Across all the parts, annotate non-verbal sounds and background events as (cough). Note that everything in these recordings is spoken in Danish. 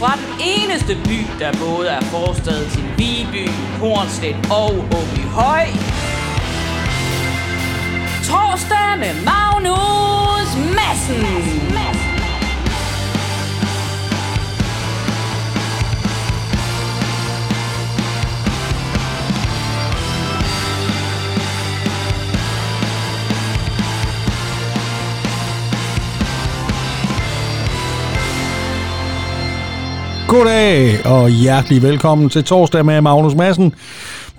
fra den eneste by, der både er forstad til Viby, Hornslet og Åby Høj. Torsdag med Magnus Madsen. Goddag og hjertelig velkommen til torsdag med Magnus Madsen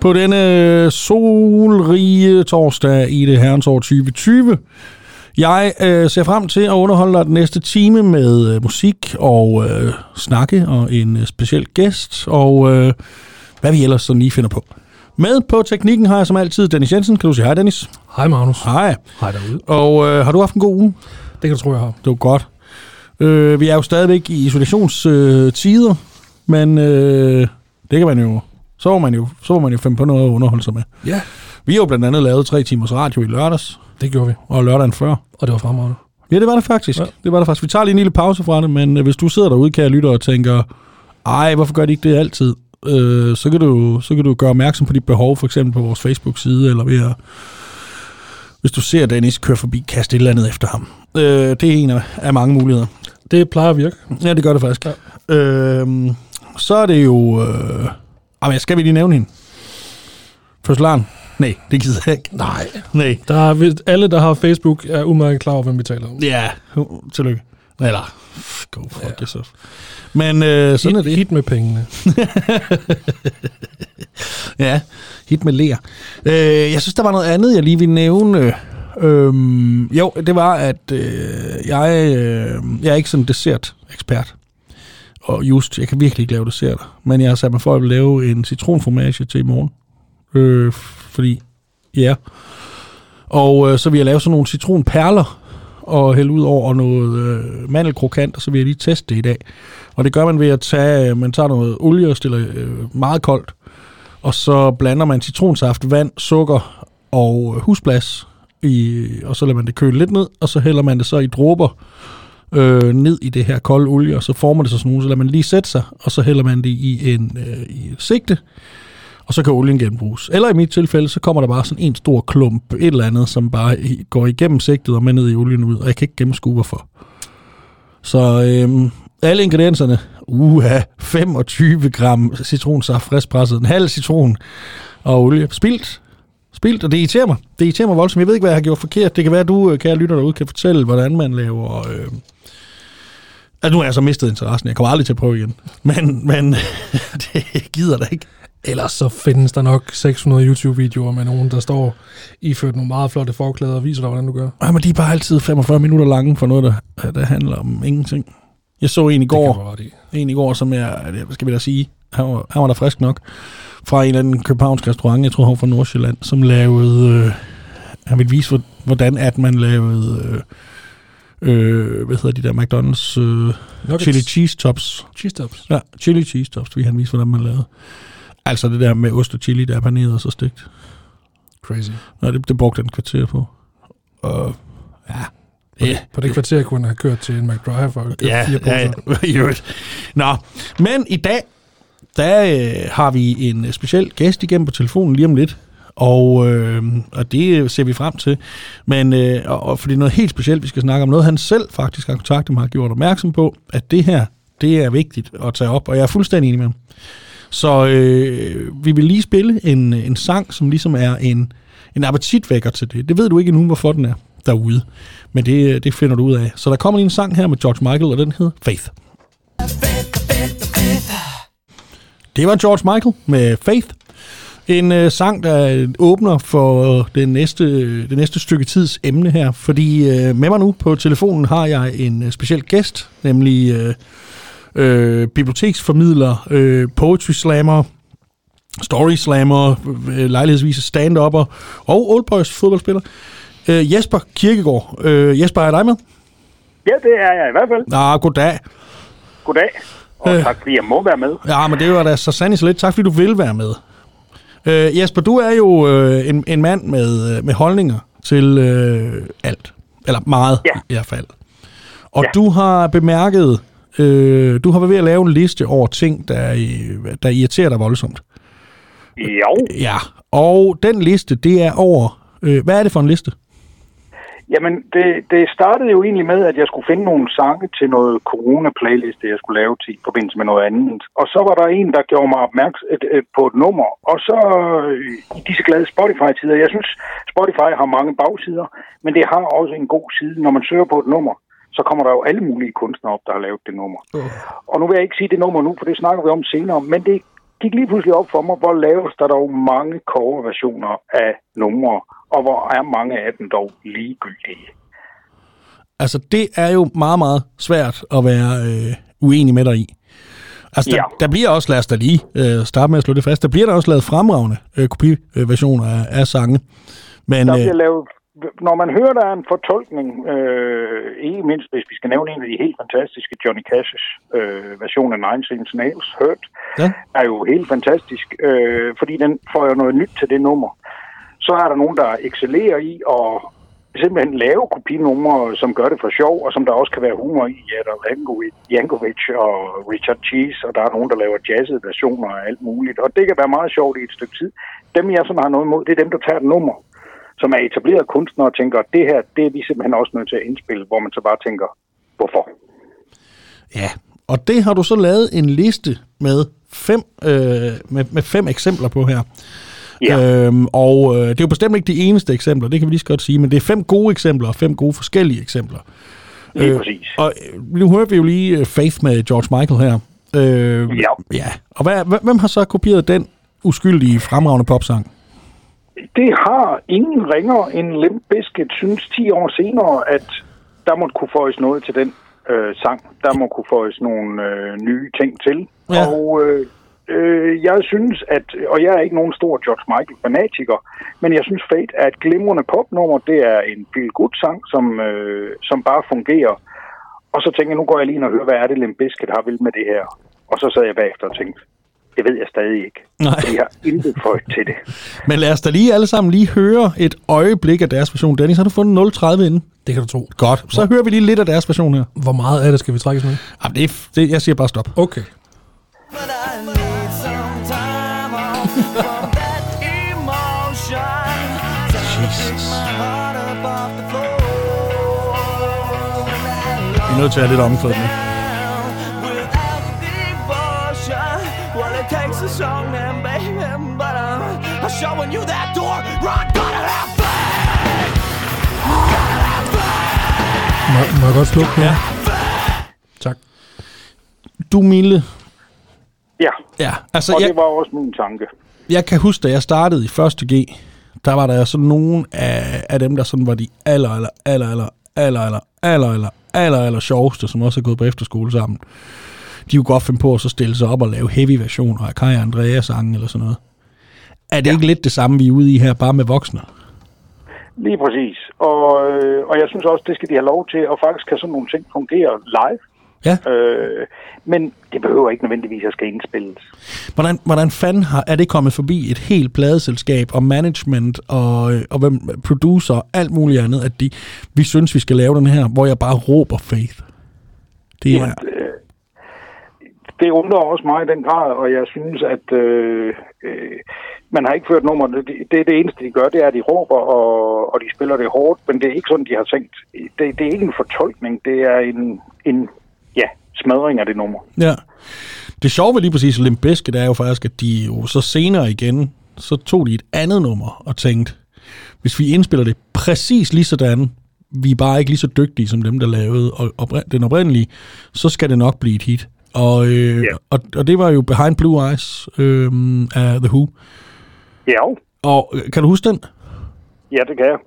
på denne solrige torsdag i det herrens år 2020. Jeg øh, ser frem til at underholde dig den næste time med øh, musik og øh, snakke og en øh, speciel gæst og øh, hvad vi ellers sådan lige finder på. Med på teknikken har jeg som altid Dennis Jensen. Kan du sige hej, Dennis? Hej Magnus. Hej. Hej derude. Og øh, har du haft en god uge? Det kan du tro, jeg har. Det var godt. Øh, vi er jo stadigvæk i isolationstider, øh, men øh, det kan man jo, så må man jo, så må man jo finde på noget at underholde sig med. Ja. Vi har jo blandt andet lavet tre timers radio i lørdags, Det gjorde vi. og lørdagen før. Og det var fremragende. Ja, det var det faktisk. Ja. Det var det faktisk. Vi tager lige en lille pause fra det, men øh, hvis du sidder derude, kære lytter, og tænker, ej, hvorfor gør de ikke det altid? Øh, så, kan du, så kan du gøre opmærksom på dit behov, for eksempel på vores Facebook-side, eller ved at, hvis du ser Dennis køre forbi, kaste et eller andet efter ham. Øh, det er en af, af mange muligheder. Det plejer at virke. Ja, det gør det faktisk. Ja. Øhm, så er det jo... Øh, jamen, skal vi lige nævne hende? Fødselaren? Nej, det gider jeg ikke. Nej. Nej. Der er, alle, der har Facebook, er udmærket klar over, hvem vi taler om. Ja, tillykke. Eller, go fuck ja. yourself. Men øh, sådan er det. Hit med pengene. (laughs) Ja, hit med ler. Øh, jeg synes, der var noget andet, jeg lige ville nævne. Øhm, jo, det var, at øh, jeg, øh, jeg er ikke sådan en dessert-ekspert. Og just, jeg kan virkelig ikke lave desserter. Men jeg har sat mig for at lave en citronformage til i morgen. Øh, fordi, ja. Og øh, så vil jeg lave sådan nogle citronperler og hælde ud over noget øh, mandelkrokant, og så vil jeg lige teste det i dag. Og det gør man ved at tage, øh, man tager noget olie og stiller øh, meget koldt, og så blander man citronsaft, vand, sukker og øh, husblas, i, og så lader man det køle lidt ned, og så hælder man det så i dråber øh, ned i det her kolde olie, og så former det sig sådan nogle, så lader man lige sætte sig, og så hælder man det i en øh, i et sigte, og så kan olien genbruges. Eller i mit tilfælde, så kommer der bare sådan en stor klump, et eller andet, som bare går igennem sigtet og med ned i olien ud, og jeg kan ikke gennemskue hvorfor. Så øh, alle ingredienserne, uha, 25 gram citronsaft friskpresset, en halv citron og olie. Spildt. Spildt, og det irriterer mig. Det irriterer mig voldsomt. Jeg ved ikke, hvad jeg har gjort forkert. Det kan være, at du, øh, kære lytter derude, kan fortælle, hvordan man laver... Øh... Altså, nu har jeg så mistet interessen. Jeg kommer aldrig til at prøve igen. Men, men (laughs) det gider da ikke. Ellers så findes der nok 600 YouTube-videoer med nogen, der står iført nogle meget flotte forklæder og viser dig, hvordan du gør. Ej, men de er bare altid 45 minutter lange for noget, der, der handler om ingenting. Jeg så en i går, i. en i går, som jeg, skal vi da sige, han var, han var da frisk nok, fra en eller anden københavnsk restaurant, jeg tror han var fra Nordsjælland, som lavede, øh, han ville vise, hvor- hvordan at man lavede, øh, øh, hvad hedder de der McDonald's, øh, Nuggets. chili cheese tops. Cheese tops. Ja, chili cheese tops, vil han vise, hvordan man lavede. Altså det der med ost og chili, der er paneret og så stegt. Crazy. Nej, det, det brugte han kvarter på. Og ja, På, det, på det kvarter kunne han have kørt til en McDrive for at købe Ja, fire poser. ja. (laughs) i øvrigt. Nå, men i dag, der øh, har vi en øh, speciel gæst igennem på telefonen lige om lidt. Og, øh, og det øh, ser vi frem til. Men øh, og, og fordi noget helt specielt, vi skal snakke om noget, han selv faktisk har kontaktet mig, har gjort opmærksom på, at det her, det er vigtigt at tage op, og jeg er fuldstændig enig med ham. Så øh, vi vil lige spille en, en sang, som ligesom er en, en appetitvækker til det. Det ved du ikke endnu, hvorfor den er derude. Men det, øh, det finder du ud af. Så der kommer lige en sang her med George Michael, og den hedder Faith. Det var George Michael med Faith. En øh, sang, der åbner for det næste, det næste stykke tids emne her. Fordi øh, med mig nu på telefonen har jeg en øh, speciel gæst, nemlig øh, øh, biblioteksformidler, øh, poetry slammer, story slammer, øh, lejlighedsvise stand-upper og Old Boys fodboldspiller. Øh, Jesper Kirkegaard. Øh, Jesper, er dig med? Ja, det er jeg i hvert fald. Ah, goddag. Goddag. Og Øh. tak, fordi jeg må være med. Ja, men det var da så sandt så lidt. Tak, fordi du vil være med. Øh, Jesper, du er jo øh, en, en mand med, øh, med holdninger til øh, alt. Eller meget Ja. i hvert fald. Og Ja. du har bemærket øh, du har været ved at lave en liste over ting, der, øh, der irriterer dig voldsomt. Jo, Ja, og den liste, det er over... Øh, hvad er det for en liste? Jamen det, det startede jo egentlig med, at jeg skulle finde nogle sange til noget corona-playliste, jeg skulle lave til i forbindelse med noget andet. Og så var der en, der gjorde mig opmærksom et, et, på et nummer. Og så øh, i disse glade Spotify-tider, jeg synes, Spotify har mange bagsider, men det har også en god side. Når man søger på et nummer, så kommer der jo alle mulige kunstnere op, der har lavet det nummer. Og nu vil jeg ikke sige det nummer nu, for det snakker vi om senere, men det gik lige pludselig op for mig, hvor laves der dog mange coverversioner af numre, og hvor er mange af dem dog ligegyldige. Altså, det er jo meget, meget svært at være øh, uenig med dig i. Altså, der, Ja. der bliver også, lad os da lige øh, starte med at slå det fast, der bliver der også lavet fremragende øh, kopiversioner af, af sange. Men Der øh, bliver lavet, når man hører, der er en fortolkning, øh, ikke mindst hvis vi skal nævne en af de helt fantastiske Johnny Cash's øh, version af Nine Inch Nails, Hurt, Ja. er jo helt fantastisk, øh, fordi den får jo noget nyt til det nummer. Så er der nogen, der excellerer i at simpelthen lave kopinumre, som gør det for sjov, og som der også kan være humor i. Ja, der er Jankovic, Jankovic og Richard Cheese, og der er nogen, der laver jazzede versioner og alt muligt. Og det kan være meget sjovt i et stykke tid. Dem, jeg sådan har noget imod, det er dem, der tager et nummer, som er etableret kunstnere og tænker, det her, det er vi simpelthen også nødt til at indspille, hvor man så bare tænker, hvorfor? Ja, og det har du så lavet en liste med fem, øh, med, med fem eksempler på her. Ja. Øhm, og øh, det er jo bestemt ikke de eneste eksempler, det kan vi lige så godt sige, men det er fem gode eksempler og fem gode forskellige eksempler. Lige præcis. Og øh, nu hørte vi jo lige øh, Faith med George Michael her. Øh, Ja. ja. Og hvad, hv- hvem har så kopieret den uskyldige, fremragende popsang? Det har ingen ringer end Limp Bizkit synes 10 år senere, at der må kunne føjes noget til den øh, sang. Der må kunne føjes nogle øh, nye ting til. Ja. Og øh, øh, jeg synes, at, og jeg er ikke nogen stor George Michael-fanatiker, men jeg synes Fate er et glimrende popnummer. Det er en feel-good sang, som, øh, som bare fungerer. Og så tænkte jeg, nu går jeg lige ind og hører, hvad er det, Limp Bizkit har vil med det her. Og så sad jeg bagefter og tænkte, det ved jeg stadig ikke. Nej. Jeg har intet føjet til det. (laughs) Men lad os da lige alle sammen lige høre et øjeblik af deres version. Dennis, har du fundet 030 inden? Det kan du tro. Godt. Så hører vi lige lidt af deres version her. Hvor meget af det skal vi trækkes med? Jamen, det er, det, jeg siger bare stop. Okay. Vi er nødt til at have lidt omkvædende. Showing you that door. Run, gotta have faith. Må, må jeg godt slukke nu? Ja. Tak. Du, Mille. Ja, Ja, altså, og jeg, det var også min tanke. jeg kan huske, da jeg startede i 1. G, der var der sådan nogle af, af dem, der sådan var de aller, aller, aller, aller, aller, aller, aller, aller, aller, aller sjoveste, som også er gået på efterskole sammen. De kunne godt finde på at så stille sig op og lave heavy versioner af Kai Andreas sange eller sådan noget. Er det ja. ikke lidt det samme, vi er ude i her, bare med voksne? Lige præcis. Og, øh, og jeg synes også, det skal de have lov til, og faktisk kan sådan nogle ting fungere live. Ja. Øh, men det behøver ikke nødvendigvis at skal indspilles. Hvordan, hvordan fanden har, er det kommet forbi et helt pladeselskab og management og, øh, og hvem, producer og alt muligt andet, at de, vi synes, vi skal lave den her, hvor jeg bare råber faith. Det er, Jamen, øh, det undrer også mig i den grad, og jeg synes, at øh, øh, man har ikke ført nummer. Det, det, det eneste, de gør, det er, at de råber, og, og de spiller det hårdt, men det er ikke sådan, de har tænkt. Det, det er ikke en fortolkning, det er en, en ja, smadring af det nummer. ja. Det sjove ved lige præcis Limp Bizkit er jo faktisk, at de jo så senere igen, så tog de et andet nummer og tænkte, hvis vi indspiller det præcis lige sådan, vi er bare ikke lige så dygtige som dem, der lavede den oprindelige, så skal det nok blive et hit. Og, øh, Ja. og, og det var jo Behind Blue Eyes øh, af The Who. Ja, Og øh, kan du huske den? ja det kan jeg.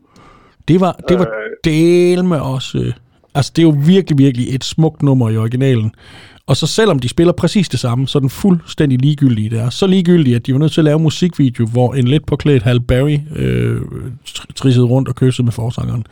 Det var, det var Øh. del med os. Øh, altså, det er jo virkelig, virkelig et smukt nummer i originalen. Og så selvom de spiller præcis det samme, så er den fuldstændig ligegyldige der. Så ligegyldige, at de var nødt til at lave en musikvideo, hvor en lidt påklædt Hal Berry øh, tr- trissede rundt og kyssede med forsangeren.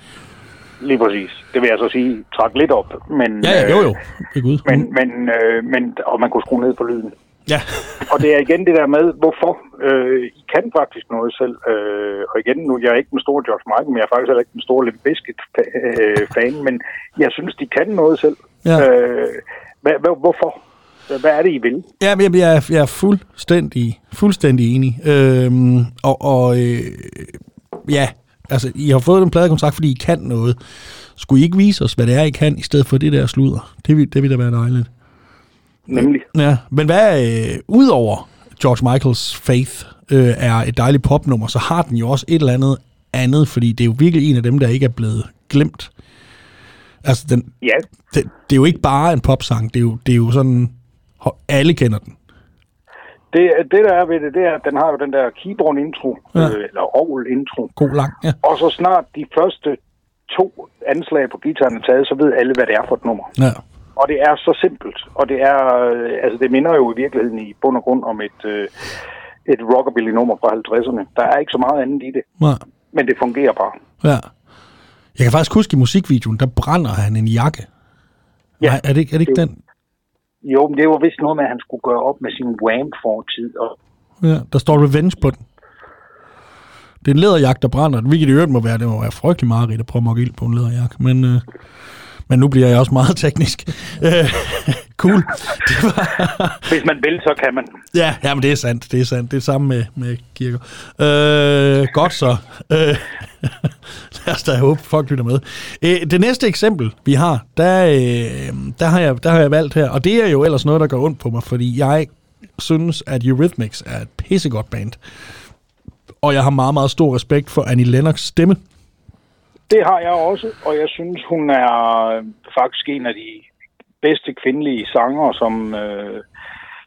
Lige præcis. Det vil jeg så sige, træk lidt op. Men, Ja, ja, jo jo. Gud. Men, men, øh, men, og man kunne skrue ned for lyden. Ja. (laughs) Og det er igen det der med, hvorfor øh, I kan faktisk noget selv. Øh, og igen, nu jeg er ikke den store George Michael, men jeg er faktisk heller ikke den store Limp Bizkit øh, fan, men jeg synes, de kan noget selv. Ja. Øh, Hvad, hvad, hvorfor? Hvad er det, I vil? Ja, men jeg, jeg, er, jeg er fuldstændig, fuldstændig enig. Øhm, og og øh, ja, altså, I har fået en pladekontrakt, fordi I kan noget. Skulle I ikke vise os, hvad det er, I kan, i stedet for det der sludder? Det vil, det vil da være dejligt. Nemlig. Ja, men hvad, øh, udover George Michaels Faith øh, er et dejligt popnummer, så har den jo også et eller andet andet, fordi det er jo virkelig en af dem, der ikke er blevet glemt. Altså, den, Ja, det, det er jo ikke bare en popsang, det er jo, det er jo sådan, alle kender den. det, det der er ved det, det er, at den har jo den der keyboard-intro, Ja. øh, eller orgel-intro. God lang, ja. Og så snart de første to anslag på gitaren er taget, så ved alle, hvad det er for et nummer. ja. Og det er så simpelt. Og det er, øh, altså det minder jo i virkeligheden i bund og grund om et, øh, et rockabilly-nummer fra 50'erne. Der er ikke så meget andet i det, Nej. men det fungerer bare. Ja. Jeg kan faktisk huske i musikvideoen, der brænder han en jakke. Ja. Nej, er det, ikke- er det ikke Det- den? Jo, men det var vist noget med, at han skulle gøre op med sin Wham-fortid. Og Ja, der står Revenge på den. Det er en læderjakke, der brænder. Hvilket i øvrigt må være, det må være frygtelig meget at prøve at mokke ild på en læderjakke. Men, øh, men nu bliver jeg også meget teknisk. Øh, cool. Det var, hvis man vil, så kan man. ja, ja, men det er sandt. Det er sandt. Det er samme med, med kirker. Øh, godt så. Øh, (laughs) lad os da håbe, folk lytter med. Øh, det næste eksempel, vi har, der, øh, der, har jeg, der har jeg valgt her, og det er jo ellers noget, der går ondt på mig, fordi jeg synes, at Eurythmics er et pissegodt band. Og jeg har meget, meget stor respekt for Annie Lennox stemme. Det har jeg også, og jeg synes, hun er øh, faktisk en af de bedste kvindelige sanger, som, øh,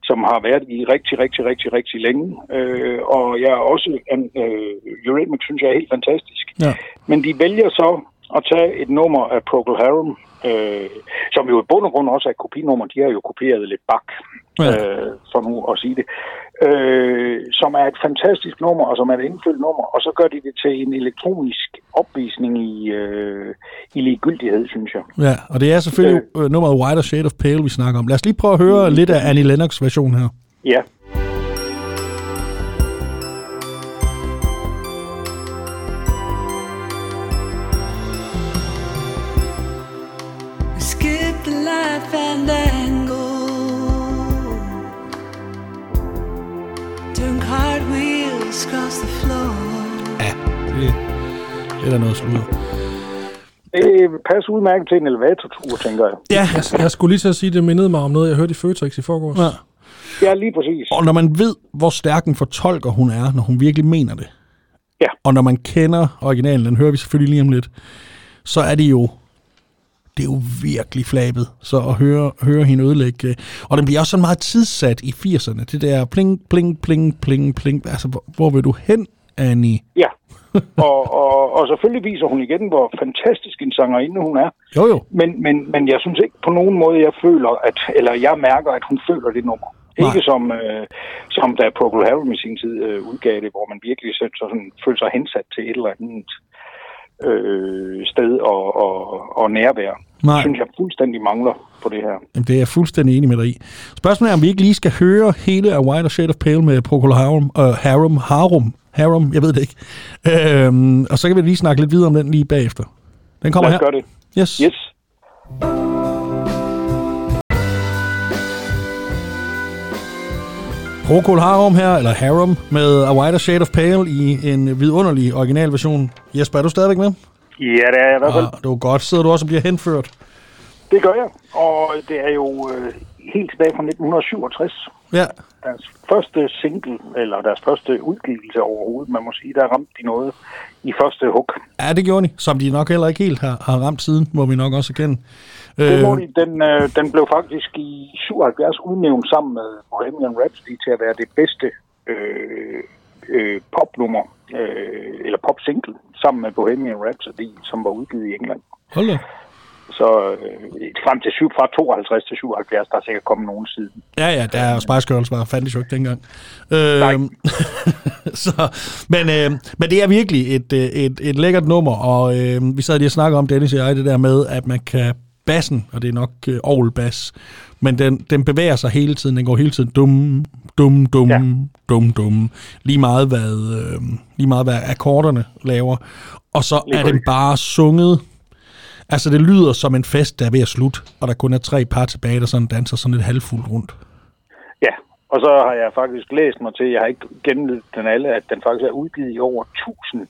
som har været i rigtig, rigtig, rigtig, rigtig længe. Øh, og jeg er også, øh, Eurythmics synes jeg er helt fantastisk. Ja. Men de vælger så at tage et nummer af Procol Harum, øh, som jo i bund og grund også er kopinummer. De har jo kopieret lidt bak, Ja. øh, for nu at sige det. Øh, som er et fantastisk nummer, og som er et indfyldt nummer. Og så gør de det til en elektronisk opvisning i, øh, i ligegyldighed, synes jeg. Ja, og det er selvfølgelig øh, nummeret Whiter Shade of Pale, vi snakker om. Lad os lige prøve at høre lidt af Annie Lennox version her. Ja. Fandango. Doing cartwheels across the floor. Ja, det, det er da noget sludder. Det passer udmærket til en elevatortur, tænker jeg. Ja, Jeg, jeg skulle lige at sige, det mindede mig om noget, jeg hørte i Føtex i forgårs. ja. Ja, lige præcis. Og når man ved, hvor stærk en fortolker hun er, når hun virkelig mener det, Ja. og når man kender originalen, den hører vi selvfølgelig lige om lidt, så er det jo det er jo virkelig flabet, så at høre, høre hende ødelægge. øh, Og den bliver også sådan meget tidssat i 80'erne. Det der pling, pling, pling, pling, pling. Altså, hvor, hvor vil du hen, Annie? Ja. og, og, og selvfølgelig viser hun igen, hvor fantastisk en sangerinde hun er. Jo, jo. Men, men, men jeg synes ikke på nogen måde, jeg føler, at, eller jeg mærker, at hun føler det nummer. Nej. Ikke som, øh, som da Procol Harum i sin tid øh, udgav det, hvor man virkelig sådan, sådan, følte sig hensat til et eller andet øh, sted og, og, og nærvær. Nej. synes jeg fuldstændig mangler på det her. Jamen, det er jeg fuldstændig enig med dig i. Spørgsmålet er, om vi ikke lige skal høre hele af White Shade of Pale med Procol Harum, øh, Harum, Harum, Harum, jeg ved det ikke. Øhm, og så kan vi lige snakke lidt videre om den lige bagefter. Den kommer Lad os her. gøre det. Yes. Yes. Procol Harum her, eller Harum, med A Whiter Shade of Pale i en vidunderlig originalversion. Jesper, er du stadigvæk med? Ja, det er jeg i hvert fald. Ah, det var godt. Sidder du også og bliver henført? Det gør jeg. Og det er jo øh, helt tilbage fra 1967. Ja. Deres første single, eller deres første udgivelse overhovedet, man må sige, der ramte de noget i første hug. Ja, det gjorde de. Som de nok heller ikke helt har, har ramt siden, må vi nok også erkende. Det må de, den, øh, den blev faktisk i 77 udnævnt sammen med Bohemian Rhapsody til at være det bedste øh, øh, popnummer, øh, eller popsingle, sammen med Bohemian Rhapsody, som var udgivet i England. Hold da. Så øh, frem til syv, fra 52 til 77, der er sikkert kommet nogen siden. Ja, ja, der er Spice Girls var fandtes jo ikke dengang. Nej. Øhm, (laughs) så, men, øh, men det er virkelig et, øh, et, et lækkert nummer, og øh, vi sad lige og snakkede om, Dennis og jeg, det der med, at man kan bassen, og det er nok øh, orgelbas, men den, den bevæger sig hele tiden, den går hele tiden dum, dum, dum, ja. Dum, dum, lige meget hvad, øh, lige meget hvad akkorderne laver, og så Lige er den bare sunget Altså, det lyder som en fest, der er ved at slutte, og der kun er tre par tilbage, der sådan danser sådan lidt halvfuldt rundt. Ja, og så har jeg faktisk læst mig til, jeg har ikke gennemledt den alle, at den faktisk er udgivet i over 1000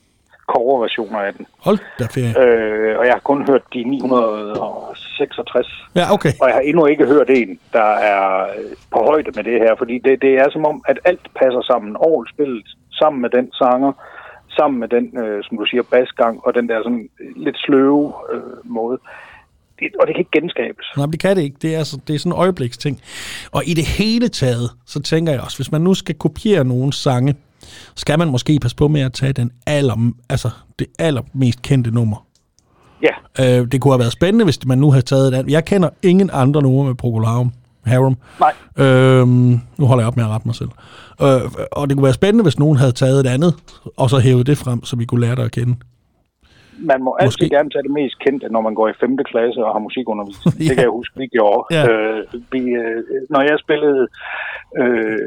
coverversioner af den. Hold da ferie. Øh, og jeg har kun hørt de 966. Ja, okay. Og jeg har endnu ikke hørt en, der er øh, på højde med det her, fordi det, det er som om, at alt passer sammen. Orgelspillet sammen med den sanger, sammen med den, øh, som du siger, basgang, og den der sådan lidt sløve øh, måde. Det, og det kan ikke genskabes. Nej, det kan det ikke. Det er, altså, det er sådan en øjebliksting. Og i det hele taget, så tænker jeg også, hvis man nu skal kopiere nogle sange, skal man måske passe på med at tage den aller, altså det allermest kendte nummer. Ja, Øh, det kunne have været spændende, hvis man nu havde taget et andet. Jeg kender ingen andre numre med Procolarum. Harum. nej. Øhm, nu holder jeg op med at rette mig selv. Øh, og det kunne være spændende, hvis nogen havde taget et andet, og så hævet det frem, så vi kunne lære det at kende. Man må altid Måske. gerne tage det mest kendte, når man går i 5. klasse og har musikundervisning. Ja. (laughs) Det kan jeg huske, vi gjorde. Ja. Øh, vi, øh, når jeg spillede øh,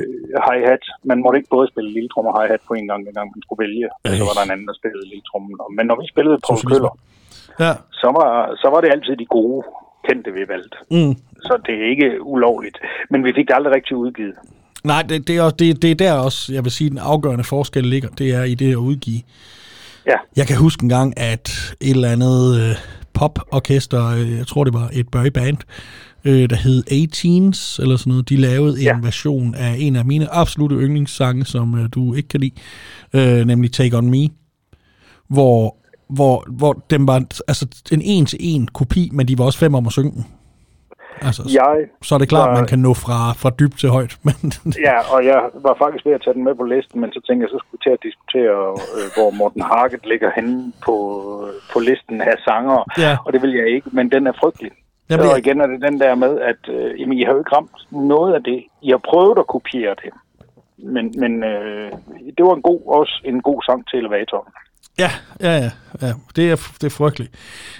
hi-hat, man måtte ikke både spille lille trum og hi-hat på en gang, dengang man skulle vælge. Og så var der en anden, der spillede lille trum. Men når vi spillede på køller, Ja. så var, så var det altid de gode kendte, vi valgte. Mm. Så det er ikke ulovligt. Men vi fik det aldrig rigtig udgivet. Nej, det, det, er også, det, det er der også, jeg vil sige, den afgørende forskel ligger. Det er i det at udgive. Ja, Jeg kan huske en gang, at et eller andet øh, poporkester, øh, jeg tror det var et boyband, øh, der hed A-Teens, eller sådan noget, de lavede en Ja. version af en af mine absolute yndlingssange, som øh, du ikke kan lide, øh, nemlig Take On Me, hvor, hvor, hvor den var altså, en en-til-en kopi, men de var også fem om at synge den. Altså, jeg så er det klart, var- at man kan nå fra, fra dybt til højt, men Ja, og jeg var faktisk ved at tage den med på listen, men så tænkte jeg, så skulle vi til at diskutere, øh, hvor Morten Harket ligger henne på, på listen af sanger, Ja. og det vil jeg ikke, men den er frygtelig. Jamen, Jamen, og igen er det den der med, at øh, jamen, I har jo ikke ramt noget af det. I har prøvet at kopiere det, men, men øh, det var en god, også en god sang til elevatoren. Ja, ja, ja. ja. Det, er, det er frygteligt.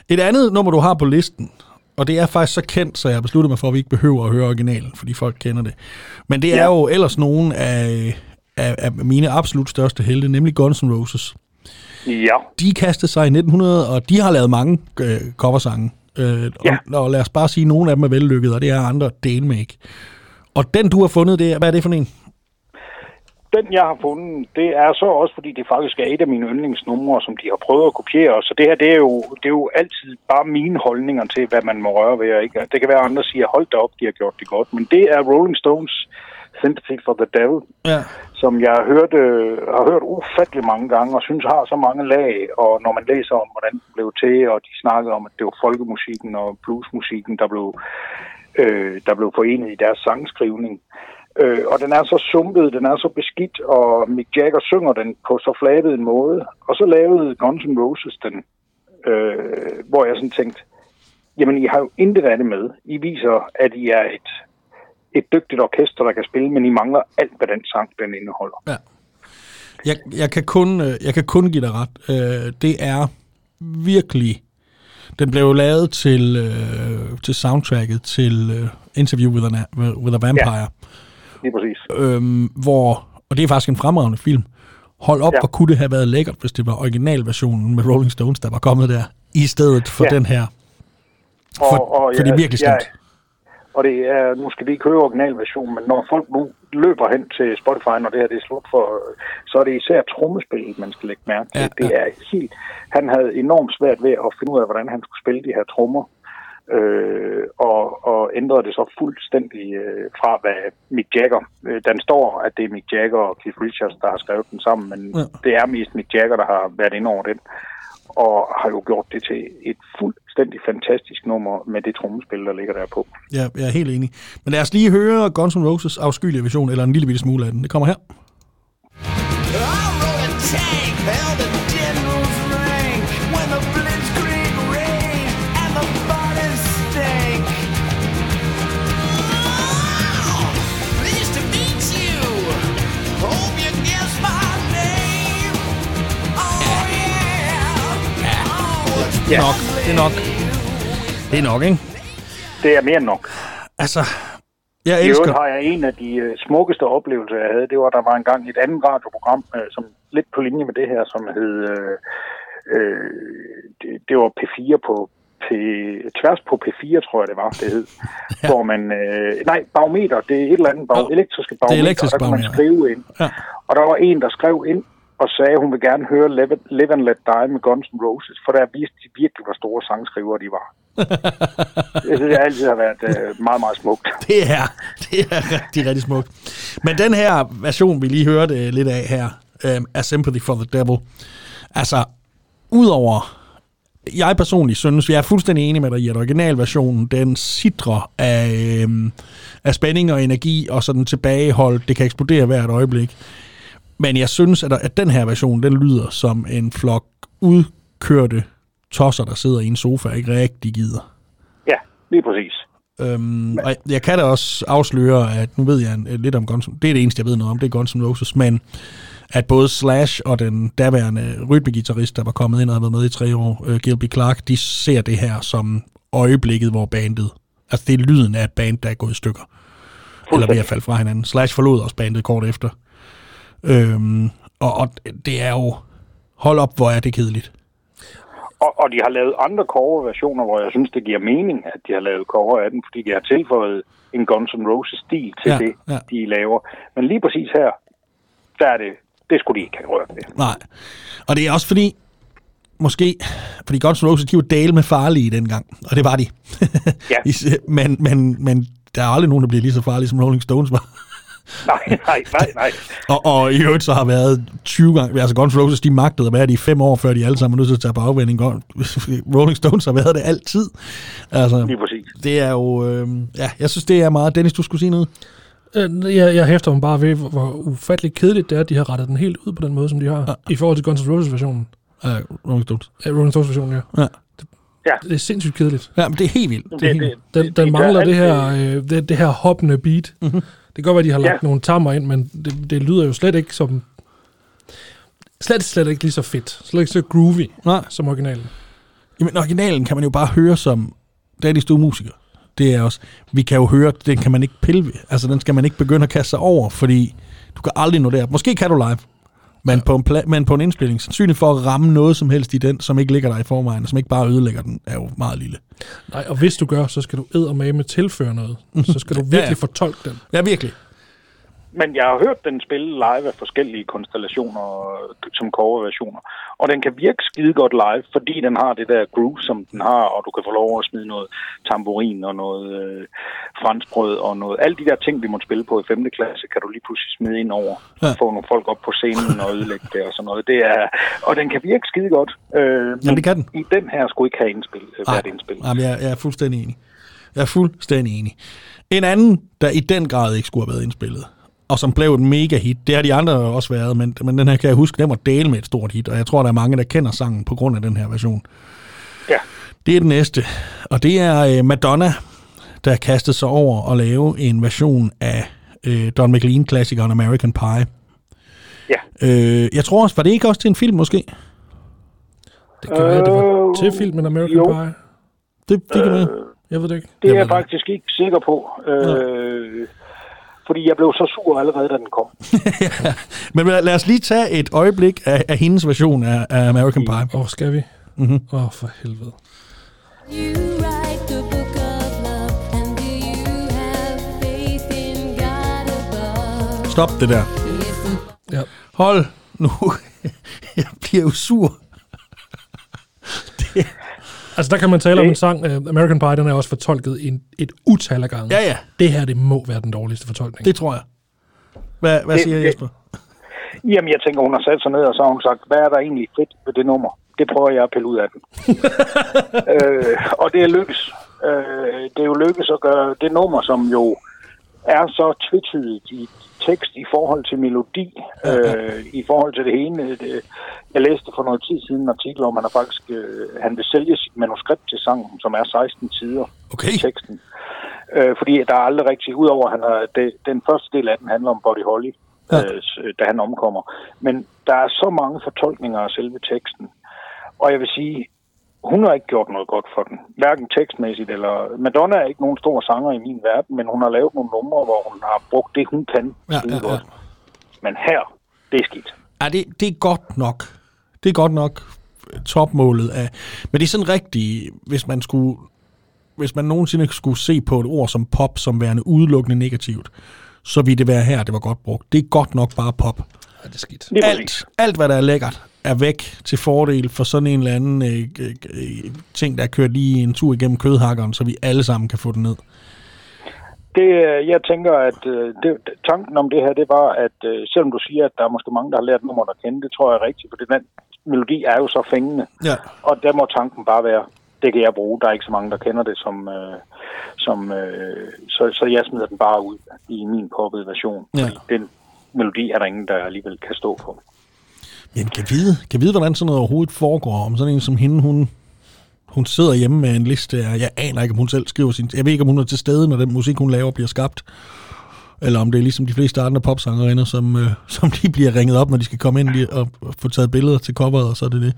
Et andet nummer, du har på listen, og det er faktisk så kendt, så jeg har besluttet mig for, at vi ikke behøver at høre originalen, fordi folk kender det. Men det er Ja. jo ellers nogen af, af, af mine absolut største helte, nemlig Guns N' Roses. Ja, De kastede sig i 1900, og de har lavet mange øh, coversange. Øh, Ja. og, og lad os bare sige, at nogle af dem er vellykkede, og det er andre delene ikke. Og den, du har fundet, det er, hvad er det for en? Den jeg har fundet, det er så også, fordi det faktisk er et af mine yndlingsnumre, som de har prøvet at kopiere. Så det her, det er jo, det er jo altid bare mine holdninger til, hvad man må røre ved. Ikke? Det kan være, at andre siger, hold da op, de har gjort det godt. Men det er Rolling Stones Sympathy for the Devil, Ja. som jeg har hørt, øh, har hørt ufattelig mange gange, og synes har så mange lag. Og når man læser om, hvordan det blev til, og de snakkede om, at det var folkemusikken og bluesmusikken, der blev, øh, der blev forenet i deres sangskrivning. Øh, og den er så sumpet, den er så beskidt, og Mick Jagger synger den på så flabet en måde. Og så lavede Guns N' Roses den, øh, hvor jeg sådan tænkte, jamen I har jo intet af det med. I viser, at I er et, et dygtigt orkester, der kan spille, men I mangler alt, hvad den sang den indeholder. Ja. Jeg, jeg, kan kun, øh, jeg kan kun give dig ret. Øh, det er virkelig... Den blev jo lavet til, øh, til soundtracket til øh, Interview with a, with a Vampire, ja. Lige præcis. øhm, hvor... Og det er faktisk en fremragende film. Hold op, ja. Ja. hvor kunne det have været lækkert, hvis det var originalversionen med Rolling Stones, der var kommet der, i stedet for ja. Ja. den her. For, og, og, for det er virkelig jeg, slemt. Og det er, nu skal vi ikke høre originalversionen, men når folk nu løber hen til Spotify, når det her det er slut for, så er det især trommespillet, man skal lægge mærke til. Ja, Ja, det ja. er helt, han havde enormt svært ved at finde ud af, hvordan han skulle spille de her trommer. Øh, og, og ændrede det så fuldstændig øh, fra, hvad Mick Jagger, øh, den står, at det er Mick Jagger og Keith Richards, der har skrevet den sammen, men Ja. det er mest Mick Jagger, der har været inde over den, og har jo gjort det til et fuldstændig fantastisk nummer med det trommespil, der ligger der på. Ja, jeg er helt enig. Men lad os lige høre Guns N' Roses afskyelige version, eller en lille bitte smule af den. Det kommer her. I Oh, Det er nok. Det er nok. Det er nok, ikke? Det er mere end nok. Altså, jeg I elsker... øvrigt har jeg en af de øh, smukkeste oplevelser, jeg havde. Det var, der var engang et andet radioprogram, øh, som lidt på linje med det her, som hed... Øh, øh, det, det var P4 på, P, tværs på P4, tror jeg det var, det hed. (laughs) ja. Hvor man, øh, nej, barometer, det er et eller andet bag, Jo, elektriske barometer, elektrisk og der kunne man barometer. skrive ind. Ja. Og der var en, der skrev ind og sagde, at hun vil gerne høre Live, Live and Let Die med Guns N' Roses, for der viste de virkelig, hvor store sangskrivere de var. (laughs) jeg synes, det altid har været øh, meget, meget smukt. Det er, det er rigtig, rigtig smukt. Men den her version, vi lige hørte øh, lidt af her, øh, af Sympathy for the Devil, altså, udover jeg personligt synes, jeg er fuldstændig enig med dig i, at originalversionen, den sidrer af, øh, af spænding og energi, og sådan tilbagehold, det kan eksplodere hvert øjeblik. Men jeg synes, at, at den her version, den lyder som en flok udkørte tosser, der sidder i en sofa og ikke rigtig gider. Ja, lige præcis. Øhm, og jeg- jeg kan da også afsløre, at nu ved jeg en- lidt om Guns Det er det eneste, jeg ved noget om, det er Guns N' Roses, men at både Slash og den daværende rytmegitarrist, der var kommet ind og havde været med i tre år, uh, Gilby Clark, de ser det her som øjeblikket, hvor bandet, altså det er lyden af et band, der er gået i stykker. Eller ved at falde fra hinanden. Slash forlod også bandet kort efter. Øhm, og, og det er jo, hold op, hvor er det kedeligt. Og, og de har lavet andre cover-versioner, hvor jeg synes, det giver mening, at de har lavet cover af den, fordi de har tilføjet en Guns N' Roses-stil til Ja, det, ja. de laver. Men lige præcis her, der er det, det skulle de ikke have rørt ved. Nej. Og det er også fordi, måske, fordi Guns N' Roses, de var dale med farlige dengang, og det var de. Ja. (laughs) men, men, men der er aldrig nogen, der bliver lige så farlige, som Rolling Stones var. Nej, nej, nej, nej. Og, og i øvrigt så har været 20 gange, altså Guns N' Roses, de magtede at være det i fem år, før de alle sammen er nødt til at tage på afvending. (laughs) Rolling Stones har været det altid. Altså, Lige præcis. det er jo, øh, ja, jeg synes, det er meget. Dennis, du skulle sige noget? Øh, Jeg, jeg hæfter mig bare ved, hvor, ufatteligt kedeligt det er, at de har rettet den helt ud på den måde, som de har, ja. i forhold til Guns N' Roses-versionen. Uh, Rolling Stones. Ja, Rolling Stones-versionen, ja. Ja. Ja, Det er sindssygt kedeligt. ja, men det er helt vildt. Det er det, helt det, vildt. Den, det, den mangler alt det her, øh, det, det her hoppende beat. Mm-hmm. Det kan godt være, at de har lagt Ja. nogle tammer ind, men det, det lyder jo slet ikke som... Slet, slet ikke lige så fedt. Slet ikke så groovy Nej. som originalen. Jamen, originalen kan man jo bare høre som Daddy Stu musiker. Det er også, vi kan jo høre, den kan man ikke pille ved. Altså, den skal man ikke begynde at kaste sig over, fordi du kan aldrig nå der. Måske kan du live, men, på en, pla- men på en indspilling, sandsynligt for at ramme noget som helst i den, som ikke ligger der i forvejen, og som ikke bare ødelægger den, er jo meget lille. Nej, og hvis du gør, så skal du eddermame tilføre noget. Så skal du virkelig Ja, ja. fortolke den. Ja, virkelig. Men jeg har hørt den spille live af forskellige konstellationer som coverversioner. Og den kan virke skide godt live, fordi den har det der groove, som den har, og du kan få lov at smide noget tamburin og noget øh, franskbrød og noget. Alle de der ting, vi måtte spille på i 5. klasse, kan du lige pludselig smide ind over. Ja. Få nogle folk op på scenen og ødelægge det og sådan noget. Det er, og den kan virke skide godt. Øh, Jamen, det kan den. I den her skulle ikke have indspil, øh, været indspil. Jamen, jeg, jeg er fuldstændig enig. Jeg er fuldstændig enig. En anden, der i den grad ikke skulle have været indspillet, og som blev et mega hit, det har de andre også været, men, men den her kan jeg huske, den var dele med et stort hit, og jeg tror, der er mange, der kender sangen på grund af den her version. Ja. Det er den næste, og det er øh, Madonna, der kastede sig over at lave en version af øh, Don McLean-klassikeren American Pie. Ja. Øh, jeg tror også, var det ikke også til en film måske? Det kan øh, være, det var Øh, til filmen American jo. Pie. Det, det kan være. Jeg ved det ikke. Det Jeg er jeg det. faktisk ikke sikker på. Øh, fordi jeg blev så sur allerede, da den kom. (laughs) Men lad os lige tage et øjeblik af, af hendes version af, af American Pie. Åh, oh, skal vi? Åh, Mhm. mm-hmm. oh, for helvede. You write the book of love, and do you have faith in God above? Stop det der. Ja. Hold nu. (laughs) Jeg bliver jo sur. (laughs) Altså, der kan man tale om en sang, uh, American Pie, den er også fortolket en, et utal af gange. Ja, ja. Det her, det må være den dårligste fortolkning. Det tror jeg. Hvad, hvad Det- siger det- Jesper? Jamen, jeg tænker, hun har sat sig ned, og så har hun sagt, hvad er der egentlig fedt ved det nummer? Det prøver jeg at pille ud af den. (laughs) øh, og det er lykkes. Øh, det er jo lykkes at gøre det nummer, som jo er så tvetydigt i tekst i forhold til melodi, øh, i forhold til det ene. Det, jeg læste for noget tid siden en artikel om, at han, faktisk, øh, han vil sælge sit manuskript til sangen, som er 16 sider Okay. i teksten. Øh, fordi der er aldrig rigtig, udover han har, det, den første del af den handler om Buddy Holly, Ja. øh, s- da han omkommer. Men der er så mange fortolkninger af selve teksten. Og jeg vil sige, hun har ikke gjort noget godt for den. Hverken tekstmæssigt eller... Madonna er ikke nogen stor sanger i min verden, men hun har lavet nogle numre, hvor hun har brugt det, hun kan. Ja, ja, ja. godt. Men her, det er skidt. Ja, det, det er godt nok. Det er godt nok. topmålet af... Men det er sådan rigtigt, hvis man skulle... Hvis man nogensinde skulle se på et ord som pop som værende udelukkende negativt, så ville det være her, det var godt brugt. Det er godt nok bare pop. Ja, det er skidt. Alt, alt, hvad der er lækkert, er væk til fordel for sådan en eller anden øh, øh, øh, ting, der er kørt lige en tur igennem kødhakkeren, så vi alle sammen kan få den ned. Det, øh, jeg tænker, at øh, det, tanken om det her, det var, at selvom du siger, at der er måske mange, der har lært nummer at kende, det tror jeg er rigtigt, for den melodi er jo så fængende. Ja. Og der må tanken bare være, det kan jeg bruge. Der er ikke så mange, der kender det, som, øh, som øh, så, så jeg smider den bare ud i min poppede version. Ja. Den melodi er der ingen, der alligevel kan stå på. Jamen, kan vide, kan vide, hvordan sådan noget overhovedet foregår, om sådan en som hende, hun, hun sidder hjemme med en liste af, jeg aner ikke, om hun selv skriver sin, jeg ved ikke, om hun er til stede, når den musik, hun laver, bliver skabt, eller om det er ligesom de fleste andre popsangerinder, som, øh, (laughs) som de bliver ringet op, når de skal komme ind lige og, få taget billeder til coveret, og så er det det.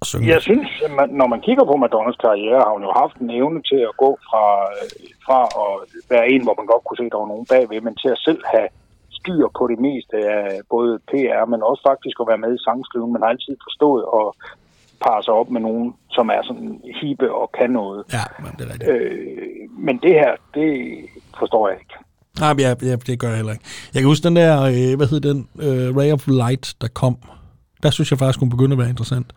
Og synge. Jeg synes, at man, når man kigger på Madonnas karriere, har hun jo haft en evne til at gå fra, øh, fra at være en, hvor man godt kunne se, at der var nogen bagved, men til at selv have styr på det meste af både PR, men også faktisk at være med i sangskriven. Man har altid forstået at parre sig op med nogen, som er sådan hippe og kan noget. Ja, men det er rigtigt. Øh, men det her, det forstår jeg ikke. Nej, ja, ja, det gør jeg heller ikke. Jeg kan huske den der, øh, hvad hed den, øh, Ray of Light, der kom. Der synes jeg faktisk, hun begyndte at være interessant.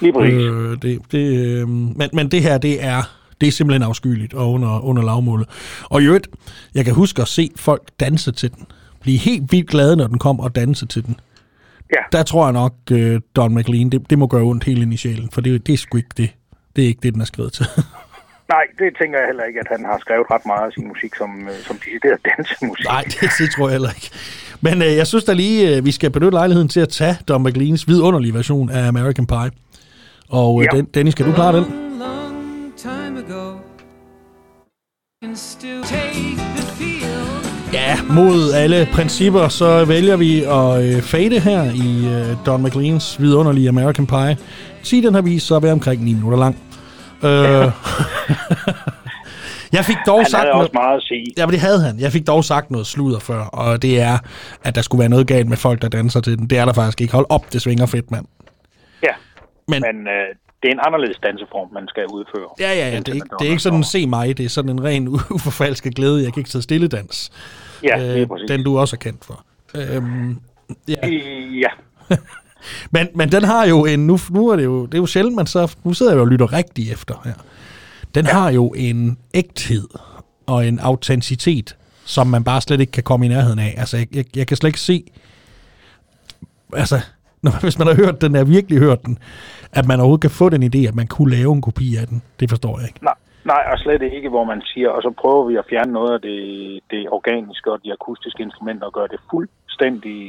Lige præcis. Øh, det, det, øh, men, men det her, det er, det er simpelthen afskyeligt og under, under lavmålet. Og i øvrigt, jeg kan huske at se folk danse til den. Blive helt vildt glade, når den kom og danse til den. Ja. Der tror jeg nok, øh, Don McLean, det, det må gøre ondt helt ind i sjælen, for det, det er sgu ikke det. Det er ikke det, den er skrevet til. (laughs) Nej, det tænker jeg heller ikke, at han har skrevet ret meget af sin musik som, øh, som decideret dansemusik. Nej, det, det tror jeg heller ikke. Men øh, jeg synes da lige, øh, vi skal benytte lejligheden til at tage Don McLeans vidunderlige version af American Pie. Og øh, Ja. den, Dennis, skal du klare den? long time ago can still take Ja, mod alle principper, så vælger vi at øh, fade her i øh, Don McLeans vidunderlige American Pie. Sig den har vist så at være omkring 9 minutter lang. Øh, (laughs) jeg fik dog Han sagt noget, også meget at sige. Ja, men det havde han. Jeg fik dog sagt noget sludder før, og det er, at der skulle være noget galt med folk, der danser til den. Det er der faktisk ikke. Hold op, det svinger fedt, mand. Ja, Men, men øh, det er en anderledes danseform, man skal udføre. ja, ja, ja, det er, ikke, det er ikke sådan, se mig, det er sådan en ren (laughs) uforfalsket glæde. Jeg kan ikke sidde stille dans. Ja, præcis. den du også er kendt for. Øhm, ja. Ja, (laughs) Men, men den har jo en, nu, nu er det jo, det er jo sjældent, man så, nu sidder jeg jo og lytter rigtig efter her. Den ja. har jo en ægthed og en autenticitet, som man bare slet ikke kan komme i nærheden af. Altså, jeg, jeg, jeg kan slet ikke se, altså, (laughs) når, hvis man har hørt den, er virkelig hørt den, at man overhovedet kan få den idé, at man kunne lave en kopi af den. Det forstår jeg ikke. nej, nej, og slet ikke, hvor man siger, og så prøver vi at fjerne noget af det, det organiske og de akustiske instrumenter og gøre det fuldstændig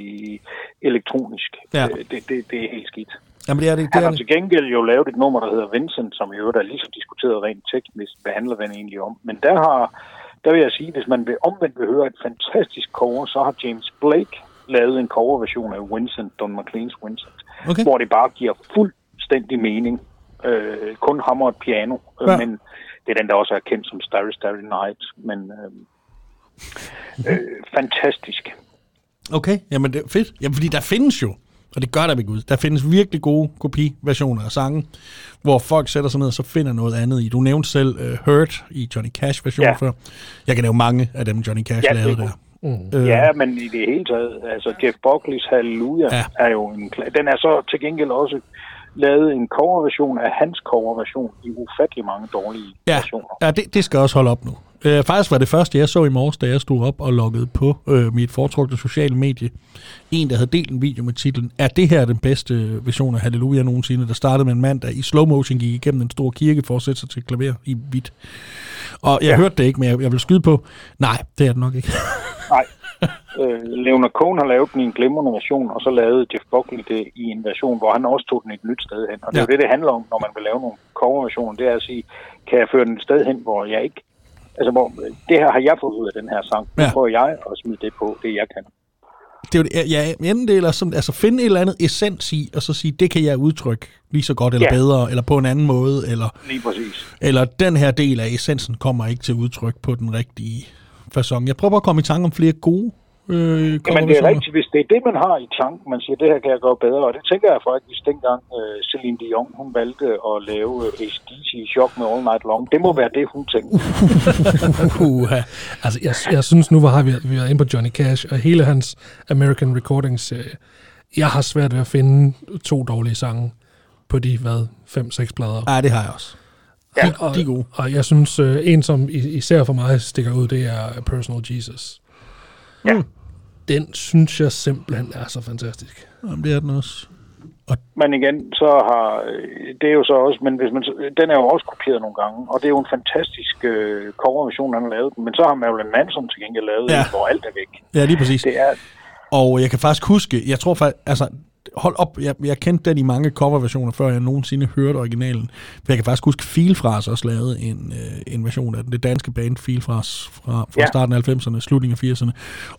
elektronisk. Ja. Øh, Det, det, det er helt skidt. Jamen, det er det. det, Han har til gengæld jo lavet et nummer, der hedder Vincent, som i øvrigt er lige så diskuteret rent teknisk, hvad handler den egentlig om. Men der har, der vil jeg sige, hvis man vil omvendt vil høre et fantastisk cover, så har James Blake lavet en coverversion af Vincent, Don McLeans Vincent, Okay. hvor det bare giver fuldstændig mening. Øh, kun hammer et piano, øh, Ja. men det er den, der også er kendt som Starry Starry Night. Men øh, øh, fantastisk. Okay, jamen det er fedt. Jamen, fordi der findes jo, og det gør der ved Gud, der findes virkelig gode kopiversioner af sange, hvor folk sætter sig ned og så finder noget andet i. Du nævnte selv uh, Hurt i Johnny Cash version Ja. før. Jeg kan nævne mange af dem, Johnny Cash Ja, lavede er der. Mm. Øh, Ja, men i det hele taget, altså Jeff Buckley's Hallelujah Ja. er jo en... Den er så til gengæld også lavet en coverversion af hans coverversion i ufattelig mange dårlige Ja, versioner. ja det, det skal også holde op nu. Øh, faktisk var det første, jeg så i morges, da jeg stod op og loggede på øh, mit foretrukne sociale medie. En, der havde delt en video med titlen, er det her den bedste version af Halleluja nogensinde? Der startede med en mand, der i slow motion gik igennem en stor kirke for at sætte sig til klaver i hvidt. Og jeg ja. hørte det ikke, men jeg, jeg vil skyde på, nej, det er det nok ikke. (laughs) Øh, Leonard Cohen har lavet den i en glimrende version, og så lavede Jeff Buckley det i en version, hvor han også tog den et nyt sted hen. Og det er Ja. jo det, det handler om, når man vil lave nogle coverversioner. Det er at sige, kan jeg føre den et sted hen, hvor jeg ikke... Altså, hvor, det her har jeg fået ud af den her sang. Nu Ja. prøver jeg at smide det på, det jeg kan. det er jo ja, enten det, eller sådan, altså finde et eller andet essens i, og så sige, det kan jeg udtrykke lige så godt, eller Ja. bedre, eller på en anden måde, eller, Lige præcis. eller den her del af essensen kommer ikke til udtryk på den rigtige façon. Jeg prøver at komme i tanke om flere gode Øh, Jamen, det er rigtigt, hvis det er det, man har i tanken, man siger, det her kan jeg gøre bedre, og det tænker jeg faktisk dengang uh, Celine Dion, hun valgte at lave uh, ACDC i chok med All Night Long. Det må være det, hun tænkte. (laughs) Uha. Altså, jeg, jeg synes nu, hvor har vi, vi været inde på Johnny Cash, og hele hans American Recordings serie. Jeg har svært ved at finde to dårlige sange på de, hvad, fem, seks plader. Ja, det har jeg også. Ja, de, de er gode. Og jeg synes, øh, en som især for mig stikker ud, det er Personal Jesus. Ja. Den synes jeg simpelthen er så fantastisk. Jamen, det er den også. Men igen, så har, øh, det er jo så også, men hvis man, den er jo også kopieret nogle gange, og det er jo en fantastisk uh, coverversion, han har lavet den, men så har Marilyn Manson til gengæld lavet Ja. ja. hvor alt er væk. Ja, lige præcis. Det er, Og jeg kan faktisk huske, jeg tror faktisk, altså, hold op, jeg, jeg kendte den i mange coverversioner, før jeg nogensinde hørte originalen. For jeg kan faktisk huske, Filfras også lavede en, øh, en version af den. Det danske band Filfras fra, fra ja. Starten af 90'erne, slutningen af 80'erne.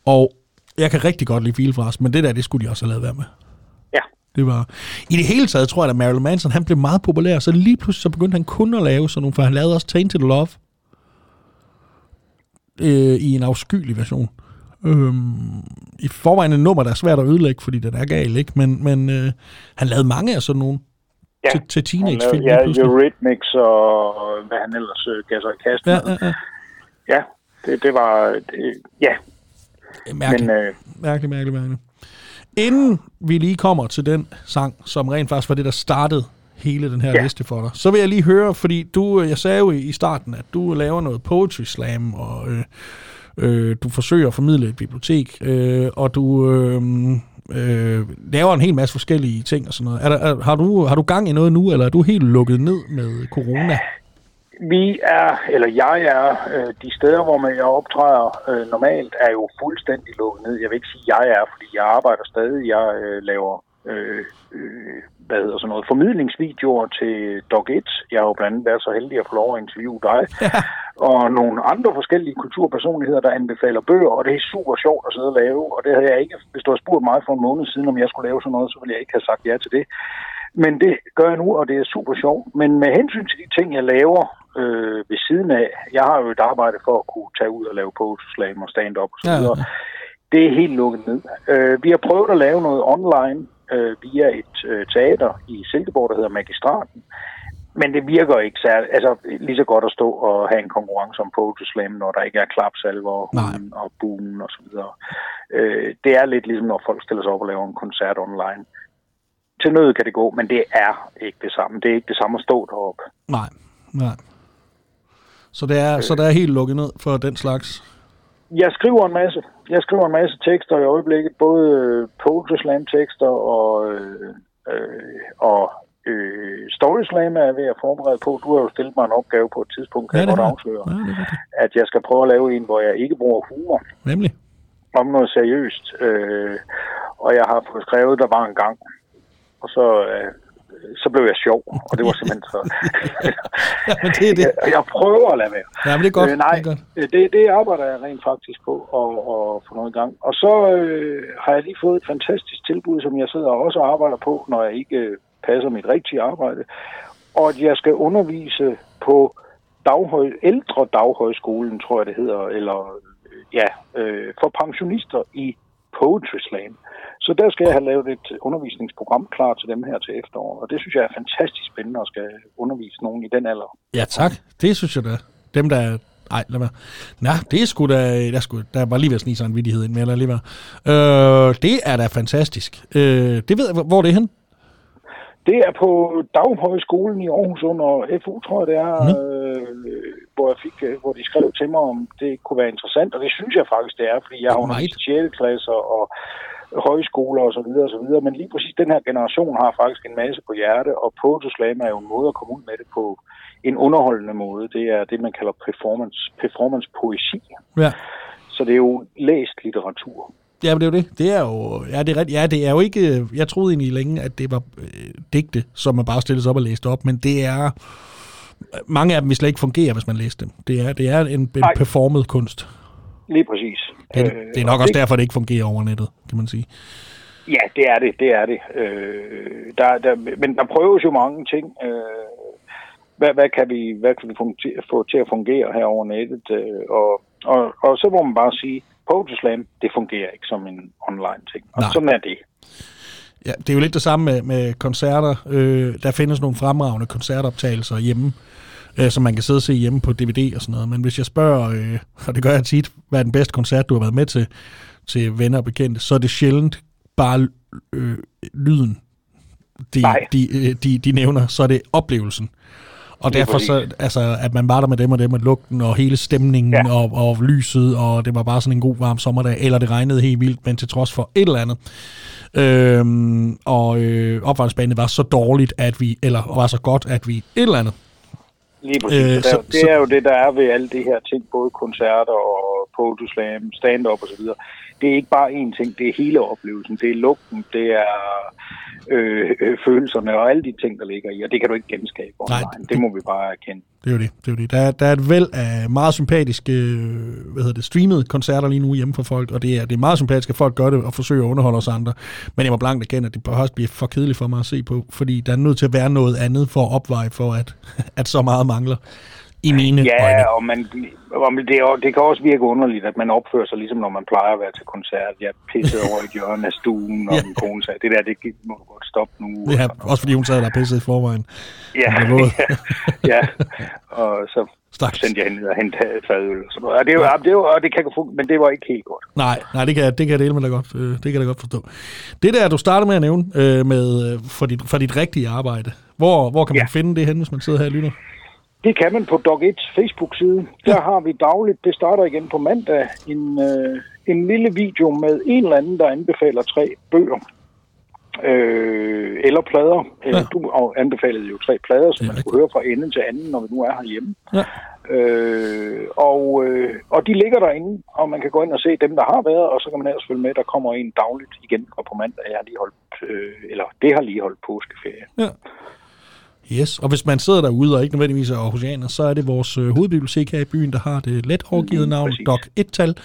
Og jeg kan rigtig godt lide Filfras, men det der, det skulle de også have lavet være med. ja. Det var... I det hele taget tror jeg, at Marilyn Manson, han blev meget populær, så lige pludselig så begyndte han kun at lave sådan nogle, for han lavede også Tainted Love øh, i en afskyelig version. Øhm, I forvejen en nummer, der er svært at ødelægge, fordi den er gal, ikke? Men, men øh, han lavede mange af sådan nogle Ja. til, til teenagefilm. Ja. Eurythmics og hvad han ellers øh, gav sig i kast ja, med. ja, ja. Ja, det, det var... Det, ja, Mærkeligt. men øh, Mærkeligt, mærkeligt, mærkeligt. Inden vi lige kommer til den sang, som rent faktisk var det, der startede hele den her ja. Ja. liste for dig, så vil jeg lige høre, fordi du, jeg sagde jo i i starten, at du laver noget poetry slam, og øh, øh, du forsøger at formidle et bibliotek, øh, og du øh, øh, laver en hel masse forskellige ting og sådan noget. Er der, er, har, du, har du gang i noget nu, eller er du helt lukket ned med corona? vi er, eller jeg er, øh, de steder, hvor man jeg optræder øh, normalt, er jo fuldstændig lukket ned. Jeg vil ikke sige, jeg er, fordi jeg arbejder stadig. Jeg øh, laver øh, øh, hvad hedder sådan noget, formidlingsvideoer til Dog 1. Jeg har jo blandt andet været så heldig at få lov at interviewe dig. og nogle andre forskellige kulturpersonligheder, der anbefaler bøger, og det er super sjovt at sidde og lave. Og det havde jeg ikke, hvis du havde spurgt mig for en måned siden, om jeg skulle lave sådan noget, så ville jeg ikke have sagt ja til det. Men det gør jeg nu, og det er super sjovt. Men med hensyn til de ting, jeg laver øh, ved siden af, jeg har jo et arbejde for at kunne tage ud og lave poetry og stand-up og så Ja, ja. Det er helt lukket ned. Øh, vi har prøvet at lave noget online øh, via et øh, teater i Silkeborg, der hedder Magistraten. Men det virker ikke særlig, altså lige så godt at stå og have en konkurrence om poetry slam, når der ikke er klapsalver og, Nej. hunden og buen og så videre. Øh, det er lidt ligesom, når folk stiller sig op og laver en koncert online. Til nød kan det gå, men det er ikke det samme. Det er ikke det samme at stå deroppe. Nej, nej. Så det er, så det er helt lukket ned for den slags. Jeg skriver en masse. Jeg skriver en masse tekster i øjeblikket, både øh, poetry slam tekster og, øh, øh, og øh, story slam er jeg ved at forberede på. Du har jo stillet mig en opgave på et tidspunkt, kan Ja, jeg godt har afsløre, Ja, det rigtigt. at jeg skal prøve at lave en, hvor jeg ikke bruger humor Nemlig. om noget seriøst. Øh, og jeg har fået skrevet, der var en gang. Og så, øh, så blev jeg sjov, og det var (laughs) simpelthen så... (laughs) Ja, men det er det. jeg, jeg prøver at lade være. Ja, men det er godt. Øh, nej, Det er godt. øh, det, det arbejder jeg rent faktisk på at, at få noget i gang. Og så øh, har jeg lige fået et fantastisk tilbud, som jeg sidder også og arbejder på, når jeg ikke øh, passer mit rigtige arbejde. Og at jeg skal undervise på daghøj, ældre daghøjskolen, tror jeg det hedder, eller øh, ja, øh, for pensionister i Poetry Slam. Så der skal jeg have lavet et undervisningsprogram klar til dem her til efteråret, og det synes jeg er fantastisk spændende at skal undervise nogen i den alder. Ja, tak. Det synes jeg da. Dem, der... Ej, lad være. Nej, det er sgu da... Der, skulle, der var lige ved at snige sig en vidighed ind med, eller lige være. Øh, det er da fantastisk. Øh, det ved jeg, hvor er det hen? Det er på Daghøjskolen i Aarhus under FU, tror jeg det er, øh, hvor, jeg fik, øh, hvor de skrev til mig, om det kunne være interessant, og det synes jeg faktisk, det er, fordi jeg har undervist i 6. klasser og højskoler og så videre og så videre, men lige præcis den her generation har faktisk en masse på hjerte, og Poetry Slam er jo en måde at komme ud med det på en underholdende måde. Det er det, man kalder performance, performance poesi. Ja. Så det er jo læst litteratur. Ja, men det er jo det. Det er jo, ja, det er, ja, det er jo ikke, jeg troede egentlig længe, at det var øh, digte, som man bare stillede sig op og læste op, men det er, mange af dem vil slet ikke fungere, hvis man læser dem. Det er, det er en, en Nej. performet kunst. Lige præcis. Det, er- Øh, det er nok og også derfor, det ikke fungerer over nettet, kan man sige. Ja, det er det, det er det. Øh, der, der, men der prøves jo mange ting. Øh, hvad, hvad, kan vi, hvad kan vi få til, få til at fungere her over nettet? Øh, og, og, og så må man bare sige, Poetry Slam, det fungerer ikke som en online ting. Og Nej. sådan er det. Ja, det er jo lidt det samme med, med koncerter. Øh, der findes nogle fremragende koncertoptagelser hjemme, øh, som man kan sidde og se hjemme på DVD og sådan noget. Men hvis jeg spørger, øh, (laughs) og det gør jeg tit, hvad er den bedste koncert, du har været med til, til venner og bekendte, så er det sjældent bare øh, lyden, de, Nej. de, øh, de, de nævner, så er det oplevelsen. Og derfor så, altså, at man var der med dem og dem, og lugten og hele stemningen. Ja. og, og lyset, og det var bare sådan en god varm sommerdag, eller det regnede helt vildt, men til trods for et eller andet. Øhm, og øh, opvarmningsbanen var så dårligt, at vi, eller var så godt, at vi et eller andet. Lige præcis. Øh, så- det er jo det, der er ved alle de her ting, både koncerter og Poetry Slam, stand-up osv. Det er ikke bare én ting, det er hele oplevelsen. Det er lugten, det er øh, øh, følelserne og alle de ting, der ligger i, og det kan du ikke genskabe Nej, online. det- det må vi bare erkende. Det er jo det. det, er jo det. Der, der er et væld af meget sympatiske øh, hvad hedder det, streamede koncerter lige nu hjemme for folk, og det er, det er meget sympatisk, at folk gør det og forsøger at underholde os andre. Men jeg må blankt erkende, at det også bliver for kedeligt for mig at se på, fordi der er nødt til at være noget andet for at opveje for, at, (laughs) at så meget mangler i mine øjne. Ja, og man, og det, det kan også virke underligt, at man opfører sig ligesom, når man plejer at være til koncert. Jeg pissede over i et hjørne af stuen, og (laughs) Ja. min kone sagde, det der, det må du godt stoppe nu. Det er, også fordi hun sad der og pissede i forvejen. Ja, (laughs) ja, ja, og så Stakkels. sendte jeg hende og hente fadøl og sådan noget. Og det, er jo, det, jo, og det kan fungere, men det var ikke helt godt. Nej, nej, det kan, det kan jeg dele med dig godt. Øh, det kan jeg godt forstå. Det der, du starter med at nævne øh, med, øh, for, dit, for dit rigtige arbejde, hvor, hvor kan man Ja. finde det hen, hvis man sidder her og lytter? Det kan man på Dog 1's Facebook-side. Der har vi dagligt, det starter igen på mandag, en, øh, en lille video med en eller anden, der anbefaler tre bøger. Øh, eller plader. Eller, Ja. Du anbefalede jo tre plader, som man skulle høre fra ende til anden, når vi nu er herhjemme. Ja. Øh, og, øh, og de ligger derinde, og man kan gå ind og se dem, der har været, og så kan man ellers følge med. Der kommer en dagligt igen, og på mandag jeg har lige holdt, øh, eller det har lige holdt påskeferie. Ja. Yes, og hvis man sidder derude og ikke nødvendigvis er Aarhusianer, så er det vores øh, hovedbibliotek her i byen, der har det let overgivet navn, præcis. Doc 1-tal,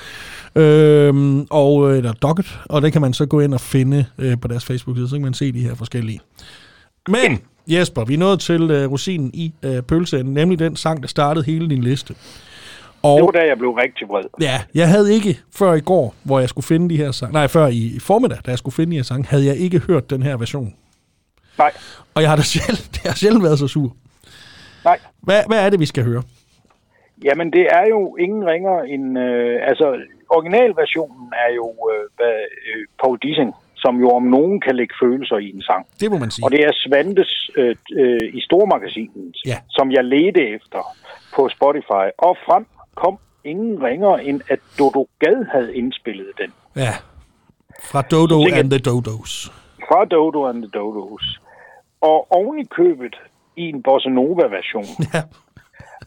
øhm, og, øh, eller Docket, og det kan man så gå ind og finde øh, på deres Facebook-side, så kan man se de her forskellige. Men, Jesper, vi er nået til øh, rosinen i øh, pølseenden, nemlig den sang, der startede hele din liste. Og Det var da, jeg blev rigtig vred. Ja, jeg havde ikke før i går, hvor jeg skulle finde de her sange, nej, før i, i formiddag, da jeg skulle finde de her sange, havde jeg ikke hørt den her version. Nej, Og jeg har da sjældent, (laughs) jeg har sjældent været så sur. nej. Hvad, hvad er det, vi skal høre? Jamen, det er jo ingen ringer end... Øh, altså, originalversionen er jo øh, hvad, øh, Paul Dissing, som jo om nogen kan lægge følelser i en sang. Det må man sige. Og det er Svantes øh, øh, i Stormagasinet, Ja. som jeg ledte efter på Spotify. Og frem kom ingen ringer end, at Dodo Gad havde indspillet den. Ja. Fra Dodo tænker- and the Dodos. Fra Dodo and the Dodos. Og oven i købet i en bossa nova-version. (laughs) Ja.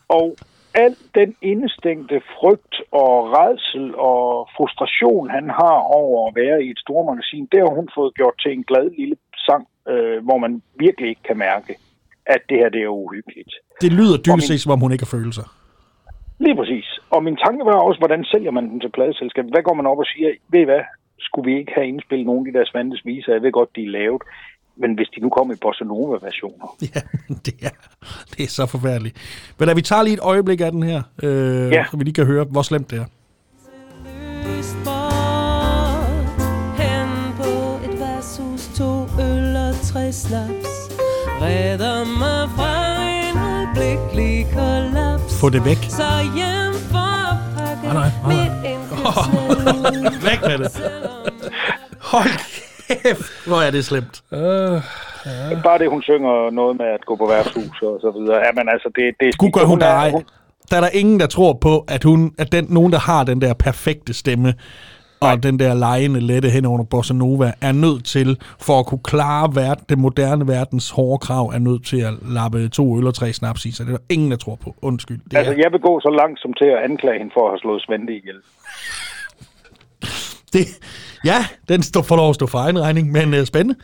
Og al den indestængte frygt og redsel og frustration, han har over at være i et stort magasin, det har hun fået gjort til en glad lille sang, øh, hvor man virkelig ikke kan mærke, at det her det er uhyggeligt. Det lyder dybest set, som om hun ikke har følelser. Lige præcis. Og min tanke var også, hvordan sælger man den til pladeselskabet? Hvad går man op og siger, ved I hvad, skulle vi ikke have indspillet nogle af de der Svantes viser? Jeg ved godt, de er lavet. Men hvis de nu kom i bossa nova-versioner. (laughs) Ja, det er, det er så forfærdeligt. Men lad vi tager lige et øjeblik af den her, øh, Ja. så vi lige kan høre, hvor slemt det er. Tre snaps. Redder mig fra en øjeblikkelig kollaps. Få det væk. Så hjem for at pakke Nej, nej, nej. mit indkøbsnæde. (laughs) Væk med det. Hold kæft, hvor er det slemt. Øh, Bare det, hun synger noget med at gå på værtshus og så videre. Jamen altså, det, det er... Gud gør hun er- ej. Der er der ingen, der tror på, at, hun, at den, nogen, der har den der perfekte stemme, og den der lejende lette hen under Bossa Nova, er nødt til, for at kunne klare verden, det moderne verdens hårde krav, er nødt til at lappe to øl og tre snaps i, så det er der ingen, der tror på. Undskyld. Det Altså, er, jeg vil gå så langt som til at anklage hende for at have slået Svante ihjel. Det, ja, den står for lov at stå for egen regning, men uh, spændende.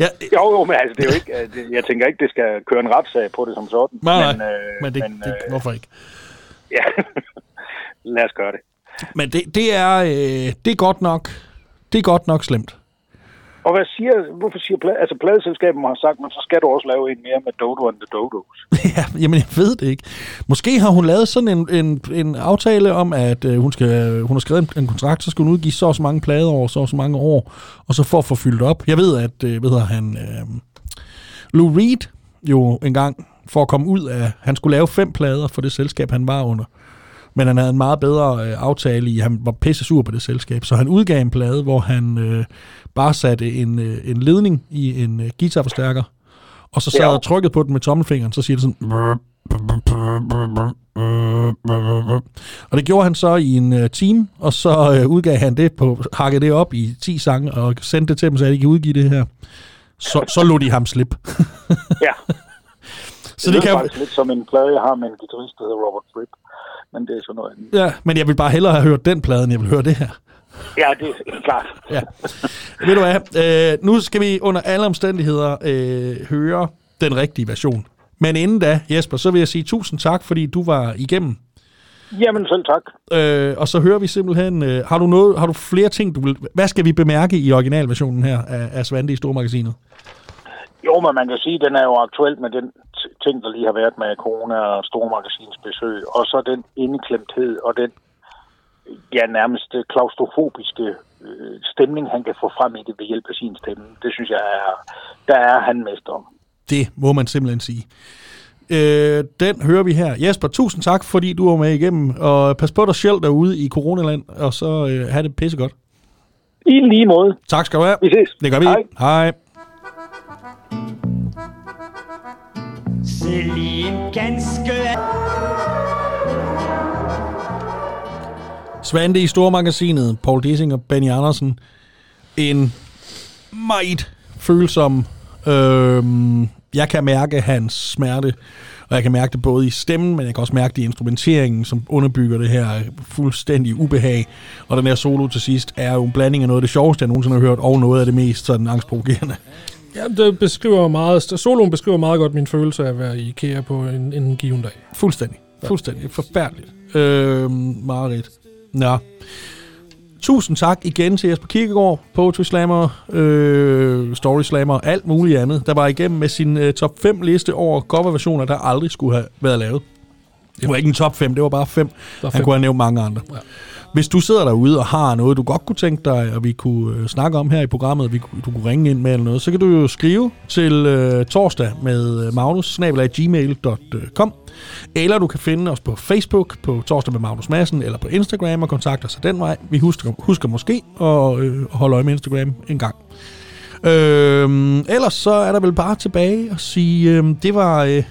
Ja, Jo, jo, men altså, det er jo ikke... øh, det- Jeg tænker ikke, det skal køre en retssag på det som sådan. nej, men, nej, øh, men, det, men, det, øh, hvorfor ikke? Ja, (laughs) lad os gøre det. Men det, det, er, øh, det er godt nok, det er godt nok slemt. Og hvad siger, hvorfor siger plade, altså pladeselskabet har sagt, men så skal du også lave en mere med Dodo and the Dodos. (laughs) Ja, jamen jeg ved det ikke. Måske har hun lavet sådan en, en, en aftale om, at øh, hun, skal, hun har skrevet en, en kontrakt, så skal hun udgive så og så mange plader over så og så mange år, og så for at få fyldt op. Jeg ved, at øh, ved han, øh, Lou Reed jo engang, for at komme ud af, han skulle lave fem plader for det selskab, han var under. Men han havde en meget bedre øh, aftale i, han var pisse sur på det selskab, så han udgav en plade, hvor han øh, bare satte en, øh, en ledning i en øh, guitarforstærker, og så sad Ja. og trykkede på den med tommelfingeren, så siger det sådan... Og det gjorde han så i en uh, time, og så uh, udgav han det på, hakkede det op i 10 sange, og sendte det til dem, så de kan udgive det her. Så, så lå de ham slip. Ja, (laughs) så det, det kan, faktisk lidt som en plade, jeg har med en guitarist, der hedder Robert Fripp. Men det er sådan noget andet. ja, men jeg vil bare hellere have hørt den plade, end jeg vil høre det her. Ja, det er klart. Ja. Ved du hvad, øh, nu skal vi under alle omstændigheder øh, høre den rigtige version. Men inden da, Jesper, så vil jeg sige tusind tak, fordi du var igennem Jamen selv tak. Øh, og så hører vi simpelthen, øh, har du noget, har du flere ting, du vil, hvad skal vi bemærke i originalversionen her af, af Svante i Stormagasinet? Jo, men man kan sige, at den er jo aktuel med den ting, der lige har været med corona og stormagasins besøg, og så den indeklemthed og den ja, nærmest klaustrofobiske øh, stemning, han kan få frem i det ved hjælp af sin stemme. Det synes jeg er, der er han mester om. Det må man simpelthen sige. Øh, den hører vi her. Jesper, tusind tak, fordi du var med igennem, og pas på dig selv derude i coronaland, og så øh, have det pissegodt. I lige måde. Tak skal du have. Vi ses. Det gør vi. Hej. Hej. Selv en ganske Svante i Stormagasinet, Paul Dissing og Benny Andersen. En meget følsom... Øh, jeg kan mærke hans smerte, og jeg kan mærke det både i stemmen, men jeg kan også mærke det i instrumenteringen, som underbygger det her fuldstændig ubehag. Og den her solo til sidst er jo en blanding af noget af det sjoveste, jeg nogensinde har hørt, og noget af det mest sådan angstprovokerende. Ja, det beskriver meget, soloen beskriver meget godt min følelse af at være i IKEA på en, en given dag. Fuldstændig. Fuldstændig. Forfærdeligt. Øh, Marit. Nå. Tusind tak igen til Jesper Kirkegaard, Poetry Slammer, øh, Story Slammer, alt muligt andet, der var igennem med sin øh, top 5 liste over coverversioner, der aldrig skulle have været lavet. Det var ikke en top 5, det var bare 5. var Han fem. kunne have nævnt mange andre. Ja. Hvis du sidder derude og har noget, du godt kunne tænke dig, og vi kunne øh, snakke om her i programmet, og vi, du kunne ringe ind med eller noget, så kan du jo skrive til øh, torsdag med øh, magnus gmail.com eller du kan finde os på Facebook på torsdag med Magnus Madsen, eller på Instagram og kontakte os den vej. Vi husker, husker måske at øh, holde øje med Instagram en gang. Øhm, ellers så er der vel bare tilbage at sige, øh, det var... Øh,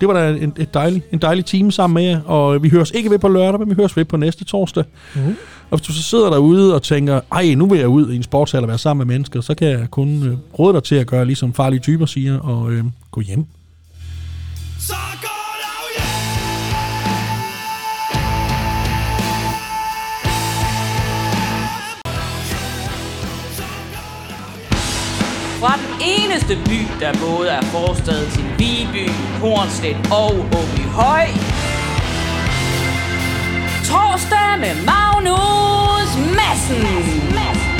det var da en, et dejlig, en dejlig time sammen med jer, og vi høres ikke ved på lørdag, men vi høres ved på næste torsdag. Mhm. Og hvis du så sidder derude og tænker, ej, nu vil jeg ud i en sportshal og være sammen med mennesker, så kan jeg kun øh, råde dig til at gøre, ligesom farlige typer siger, og øh, gå hjem. Så fra den eneste by, der både er forstad til Viby, Hornslet og Åbyhøj. Torsdag med Magnus Madsen. Madsen. Madsen.